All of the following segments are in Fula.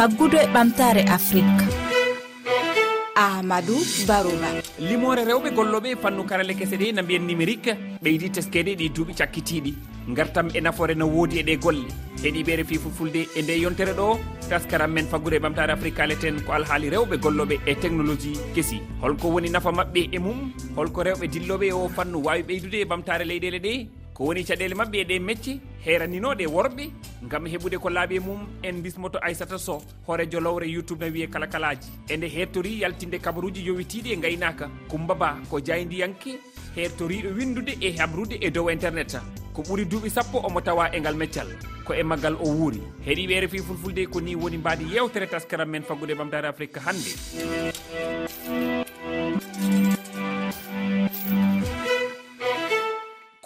faggudu e ɓamtare afrique. Ahmadou barouma limore rewɓe golloɓe fannu karale kese ɗe no mbiyen numérique. Ɓeydi teskede ɗi duuɓi cakkitiɗi gartam e nafoore no woodi e ɗe golle. Heɗiɓe fi fulfulde e nde yontere ɗo. Taskaram men faggude e ɓamtare afrique kaleten ko alhaali rewɓe golloɓe e technologie kesi. Holko woni nafa maɓɓe e mum. Holko rewɓe dilloɓe o fannu wawi ɓeydude e ɓamtare leyɗele ɗe. ko woni caɗele mabɓe e ɗe mecce heraninoɗe worɓe gam heɓude ko laaɓi mum en bismoto aissata so hoore jolowre youtube na wiye kala kalaji ende nde hettori yaltinde kabaruji yowitiɗi e gaynaka coumba ba ko jayndiyanke hertoriɗo windude e habrude e dow internet ko ɓuuri duuɓi sappo omo tawa e ngal meccal. Ko e maggal o wuuri. Heeɗiɓe refi fulfulde ko ni woni mbaadi yewtere taskaram men faggude bamdare afrique hannde.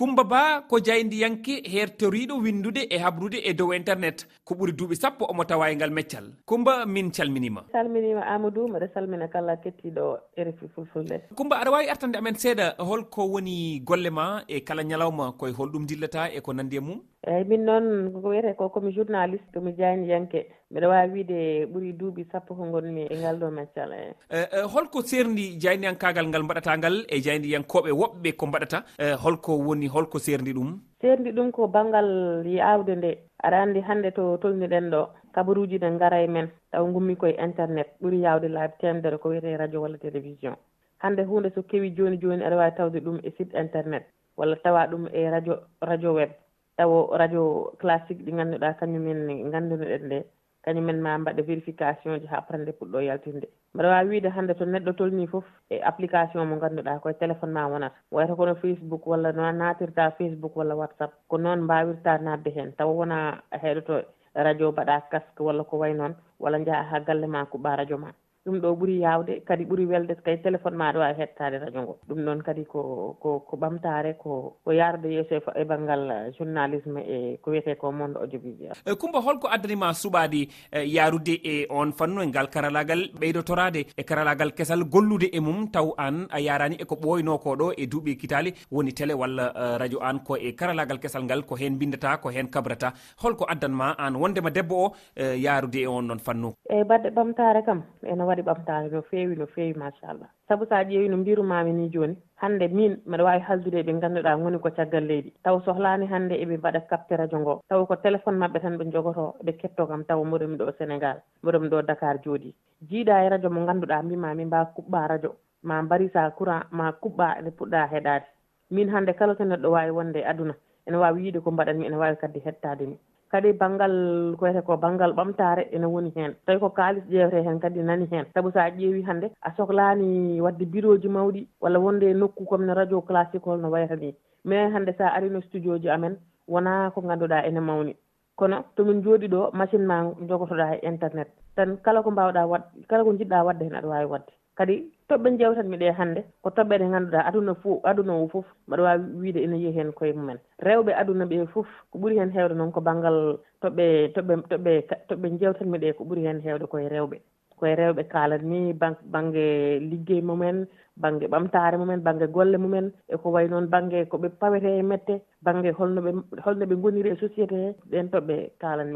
kumba ba ko jayndiyanke hertoriɗo windude e habrude e dow internet. Ko ɓuri duuɓi sappo omo tawa e ngal meccal. Kumba min calminima. Calminima amadou mbeɗa salmina kala kettiɗo rfi fulfulde. Kumba aɗa wawi artande amen seeɗa. Holko woni golle ma e kala ñalawma koye holɗum dillata e ko nandi e mum? Eyyi min noon ko wiyete ko komi journaliste komi jayndiyanke mbiɗa wawi wiide ɓuuri duuɓi sappo ko gonmi e ngal ɗo meccal e eh. eh, eh, holko serndi jayniyankagal ngal mbaɗata ngal e jayniyankoɓe woɓɓe ko mbaɗata holko woni holko serndi ɗum? Serndi ɗum ko banggal yaawde nde. Aɗa anndi hannde to tolniɗen ɗo kabaruji ne ngara e men. Taw gummi koye internet ɓuuri yawde laabi temedere ko wiyete radio walla télévision. Hannde hunde so kewi joni joni aɗa wawi tawde ɗum e site internet. Walla tawa ɗum e radio radio web. Taw radio classique ɗi ngannduɗaa kañumen nganndunoɗen nde. kañumen ma mbaɗa vérification ji ha parande puɗɗo yaltinde. Mbaɗa wawi wiide hannde to neɗɗo tolni foof e application mo ganduɗa koye téléphone ma wonata. Wayta kono facebook walla no natirta facebook walla whatsapp ko noon mbawirta nadde heen tawa wona heɗoto radio mbaɗa casque walla ko way noon walla jaaha ha galle ma kuɓɓa radio ma. ɗum ɗo ɓuuri yawde kadi ɓuuri welde kadi téléphone ma aɗa wawi hettade radio ngo. Ɗum noon kadi ko ko ko ɓamtare ko ko yarude yeeso e, e banggal eh, journalisme e ko wiyete ko monde audiovisuel. Eh, Coumba holko addanima suɓadi eh, yarude e on fannu e ngal karalagal ɓeydotorade e karalagal kesal gollude e mum taw an a yarani eko ɓoyno ko ɗo e duuɓi kitali woni télé walla radio an ko e karalagal kesal ngal ko hen bindata ko hen kabrata. Holko addanma an wondema debbo o yarude e on ɗon fannu. Eyyi badde ɓamtare kam ene waɗi ɓamtare no feewi no feewi machallah sabu so a ƴeewi no mbirumami ni jooni hannde min mbiɗa waawi haldude e ɓe ngannduɗaa ngoni ko caggal leydi. Taw sohlaani hannde eɓe mbaɗa capte radio ngo taw ko téléphone maɓɓe tan ɓe jogoto ɓe kettoo kam taw mboɗomi ɗo sénégal mboɗomi ɗo dakar jooɗi jiiɗa e radio mo ngannduɗaa mbima min mbawa kuɓɓa radio ma mbarisa courant ma kuɓɓa nde puɗɗa heɗaade. Min hannde kala to neɗɗo waawi wonde e aduna ene waawi yiide ko mbaɗanmi ene waawi kadi hettaade mi. kadi banggal ko wiyete ko banggal ɓamtare ene woni hen tawi ko kalis ƴewte hen kadi nani hen saabu sa ƴeewi hande a sohlani wadde bureau ji mawɗi walla wonde nokku comme no radio classique holno wayata ni mais hande sa arino studio ji amen wona ko ganduɗa ene mawni. Kono tomin jooɗi ɗo machine ma jogotoɗa e internet. Tan kala ko mbawɗa wad kala ko jiɗɗa wadde hen aɗa wawi wadde. Kadi toɓɓe jewtanmi ɗe hannde ko toɓɓe ɗe ngannduɗaa aduna fof aduna o fof mbaɗa waawi wiide ene yehi heen koye mumen. Rewɓe aduna ɓe fof ko ɓuri heen heewde noon ko baŋngal toɓɓe toɓɓe toɓɓe toɓɓe jewtanmi ɗe ko ɓuri heen heewde koye rewɓe. Koye rewɓe kaalatmi banque baŋnge liggey mumen baŋnge ɓamtaare mumen baŋnge golle mumen e ko wayi noon baŋnge ko ɓe pawete e mette baŋnge holno ɓe holno ɓe ngoniri e société he ɗen to ɓe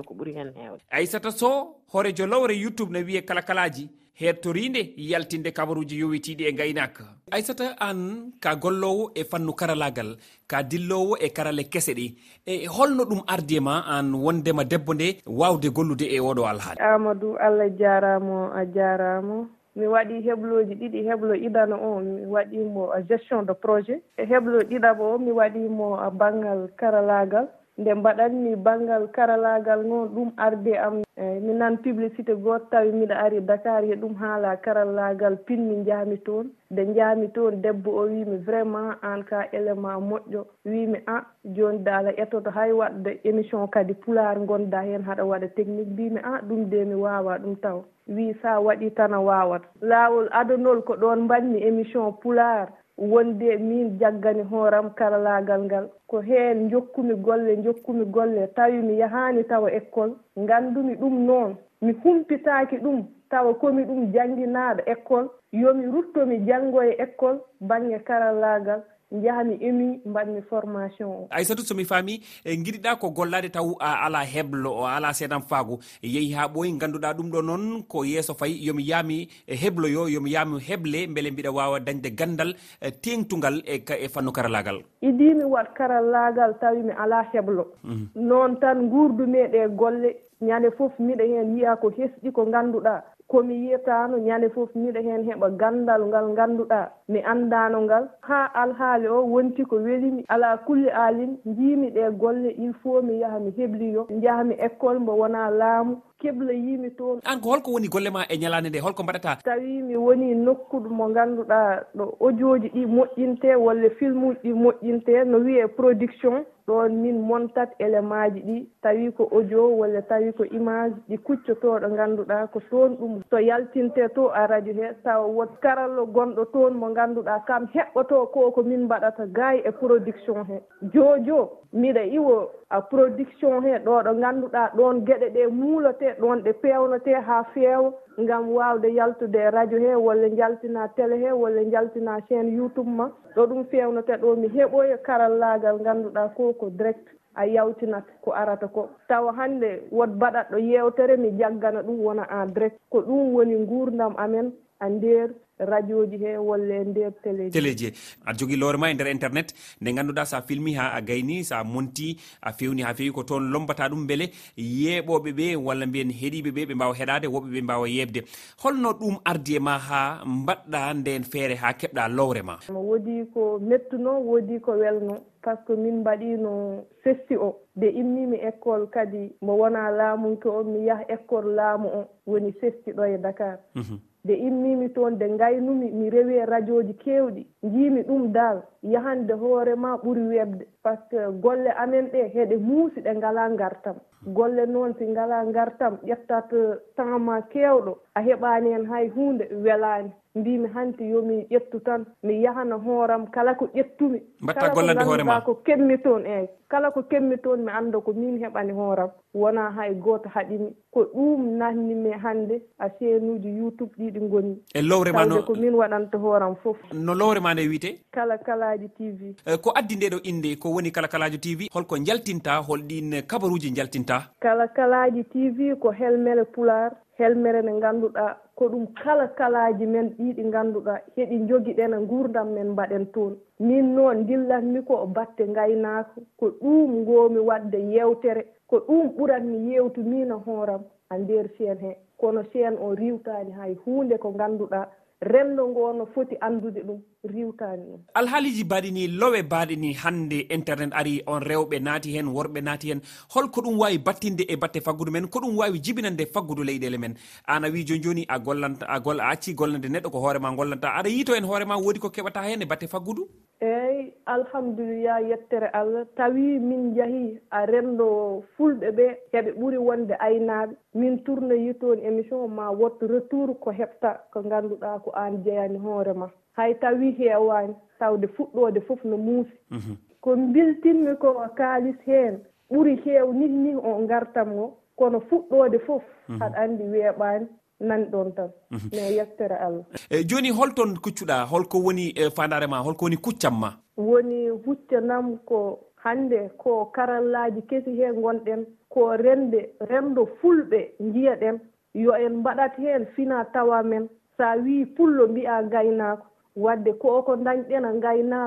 ko ɓuri heen heewde. Aissata sow horejo lowre youtube ne wiye kala kalaji hettorinde yaltinde kabaruji yowitiɗi e gaynaka aissata an ka gollowo e fannu karalagal ka dillowo e karale kese ɗi e holno ɗum ardi ma an wondema debbo nde wawde gollude e oɗo alhaali. Amadou allah jaramo a jaramo mi waɗi heɓloji ɗiɗi heɓlo idana o mi waɗimo gestion de projet. E heɓlo ɗiɗaɓo o mi waɗimo banggal karalagal. nde mbaɗanmi banggal karalagal noon ɗum arde am. Eyi mi nan publicité goto tawi mbiɗa ari dakar he ɗum haala karallagal pinmi jaami toon. Nde jaami toon debbo o wiimi vraiment an ka élément moƴƴo. Wiimi ah, an joni daaɗa ettoto hay waɗde émission kadi pular gonɗa hen haɗa waɗa technique. Mbimi an ah, ɗum de mi wawa ɗum taw. Wi sa waɗi tan a wawat lawol adanol ko ɗon mbanmi émission pular wonde min jaggani hooram karallagal ngal. Ko heen jokkumi golle jokkumi golle tawi mi yahaani tawa école ngandumi ɗum noon mi humpitaaki ɗum tawa komi ɗum jannginaaɗo école yomi rutto mi janngoye école baŋnge karallagal jaha mi emi mbaɗmi formation o. Aissatou somi faami eh, giɗiɗa ko gollade taw a ala heblo o ala seedan faago yeehi ha ɓooyi ganduɗa ɗum ɗo noon ko yeeso fayi yomi yaami eh, hebloyo yomi yaami heble beele mbiɗa wawa dañde gandal eh, tengtugal e, e fannu karallagal idimi wat karallagal tawi mi ala heblo mhm. noon tan gurdumi e golle ñande foof miɗa hen yiya ko hesɗi ko ganduɗa komi yirtano ñande fof miɗa hen heeɓa gandal ngal ganduɗa mi andano ngal. Ha alhaali o wonti ko welimi ala kulle aalin jiimi ɗe golle il faut mi yaaha mi hebliyo jahami école mbo wona laamu kebla yimi toon. An ko holko woni golle ma e ñalande nde holko mbaɗata tawi mi woni nokkude mo ganduɗa ɗo audio ji ɗi moƴƴinte walla film uji ɗi moƴƴinte no wiye production. ɗon min montat élément ji ɗi tawi ko audio walla tawi ko image ɗi kuccotoɗo ganduɗa ko toon ɗum. To yaltinte to a radio he tawa wot karallo gonɗo toon mo ganduɗa kam heɓɓoto ko ko min mbaɗata gay e production he. Jojo miɗa iwo a production he ɗo ɗo ganduɗa ɗon gueɗe ɗe muulote ɗon ɗe pewnete ha feewa ngam wawde yaltude radio he walla jaltina télé he walla jaltina chaine YouTube ma. Ɗo ɗum fewnata ɗo mi heeɓoy karallagal ganduɗa ko ko direct a yawtinat ko arata ko. Tawa hande wot baɗatɗo yewtere mi jaggana ɗum wona en direct. Ko ɗum woni gurdam amen a nder radio ji he walla e nder télé télé ji aɗa jogui loore ma e nder internet. Nde ganduɗa sa filmi ha a gayni sa monti a fewni ha fewi ko toon lombata ɗum beele yeeɓoɓe ɓe walla mbiyen heeɗiɓe ɓe ɓe mbawa heɗade woɓɓe ɓe mbawa yebde holno ɗum ardi e ma ha mbaɗɗa nden feere ha keɓɗa lowre ma? Woodi ko mettuno woodi ko welno par ce que min mbaɗino sesti o. Nde immimi école kadi mo wona laamunke o mi yaha école laamu o woni sesti ɗo e dakar. Mm -hmm. nde immimi toon nde ngaynumi mi rewi e radio ji keewɗi njiimi ɗum dal yahande hoorema ɓuri webde par ce que golle amen ɗe heɗe muusi ɗe ngala ngartam. Golle noon si ngala ngartam ƴettat temps ma keewɗo a heɓaani heen hay huunde welaani. mbimi hanti yomi ƴettu tan mi yahana hooram kala ko ƴettumi. Mbatta gollande hoorema ko kemmi toon eeyi kala ko kemmi toon mi annda ko min heɓani hooram. Wona hay gooto haɗimi. Ko ɗum nannimi hannde a chaine uji youtube ɗiɗi ngoni. E lowrema no ko min waɗanta hooram fof. No lowrema nde wiite? Kala kalaji tv e, ko addi nde ɗo inde ko woni kala kalaji tv holko jaltinta holɗin kabaruji jaltinta kala kalaji tv ko helmele pular helmere nde ngannduɗaa ko ɗum kala kalaaji men ɗiiɗi ngannduɗaa heɗi jogiɗen e nguurdam men mbaɗen toon. Min noon ndillatmi ko batte ngaynaaka ko ɗum ngoomi waɗde yeewtere ko ɗum ɓuratmi yeewtu yewtumino hooram a ndeer seen hee. Kono seen o riwtaani hay huunde ko ngannduɗaa renndo ngoo no foti anndude ɗum riwtaani ɗum. Alhaaliji mbaɗi ni lowe mbaɗi ni hannde internet ari on rewɓe naati heen worɓe naati heen holko ɗum waawi battinde e batte faggudu men ko ɗum waawi jibinande faggudu leyɗele men. Aan a wii jooni jooni a gollanta a gol a acci gollande neɗɗo ko hoorema gollanta. Aɗa yiito heen hoorema woodi ko keɓata heen e batte faggudu? Eeyi alhamdulillah yettere allah. Tawi min jaahi a renndo fulɓe ɓe heɓe ɓuri wonde aynaaɓe. Min tourne toon émission ma wotto retour ko heɓta ko ngannduɗaa ko aan jeyani hoore ma. Hay tawi heewaani tawde fuɗɗoode fof no muusi. Mhm. Ko mbiltinmi ko kaalis heen ɓuri heew nih ni o ngartam o kono fuɗɗoode fof mhm. haɗa anndi weeɓaani. nan ɗon tan mhm. mais yettere allah. Eyi joni holton kuccuɗa holko woni e fandare ma holko woni kuccam ma? Woni huccanam ko hannde ko karallaji kesi hee gonɗen ko rende rendo fulɓe njiyaɗen yo en mbaɗat heen fina tawa men. So a wii pullo mbiya gaynaako wadde ko ko dañɗena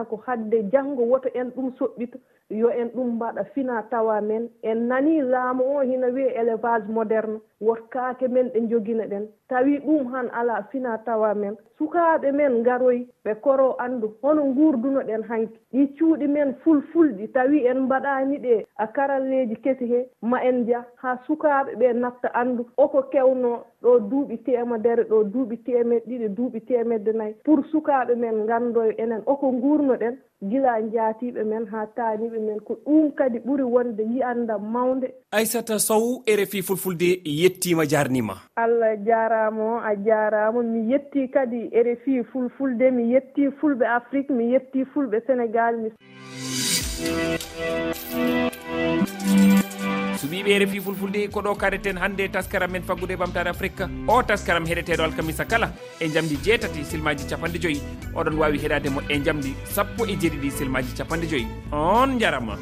a hadde janngo woto en ɗum soɓɓita. yo en ɗum mbaɗa fina tawa men. En nanii laamu o hina wiye élevage moderne. Wot kaake men ɗe jogina ɗen. Tawi ɗum han ala fina tawa men. Sukaaɓe men ngaroy ɓe koro anndu. Hono nguurduno ɗen hanki. Ɗi cuuɗi men fulfulɗi. Tawi en mbaɗaani ɗe a karalleeji kesi hee ma en jaa haa sukaaɓe ɓe natta anndu. Oko kewno ɗo duuɓi temedere ɗo duuɓi temed ɗiɗi duuɓi temedde nayi. Pour sukaaɓe men nganndoyo enen oko nguurno ɗen. gila jaatiɓe men haa taaniiɓe men ko ɗum kadi ɓuri wonde yiyandam mawnde. Aissata sow rfi fulfulde yettiima jaarniima. Allah jaaraama o a jaaraama. Mi yettii kadi rfi fulfulde mi yettii fulɓe afrique mi yettii fulɓe sénégal mi E waɗi rfi fulfulde ko ɗo kareten hannde taskaram men faggude ɓamtare afrique. O taskaram heɗeteɗo alkamisa kala e jamdi jeetati silmaji capanɗe joyyi oɗon wawi heɗademo e jamdi sappo e jeeɗiɗi silmaji capanɗe joyyi on jarama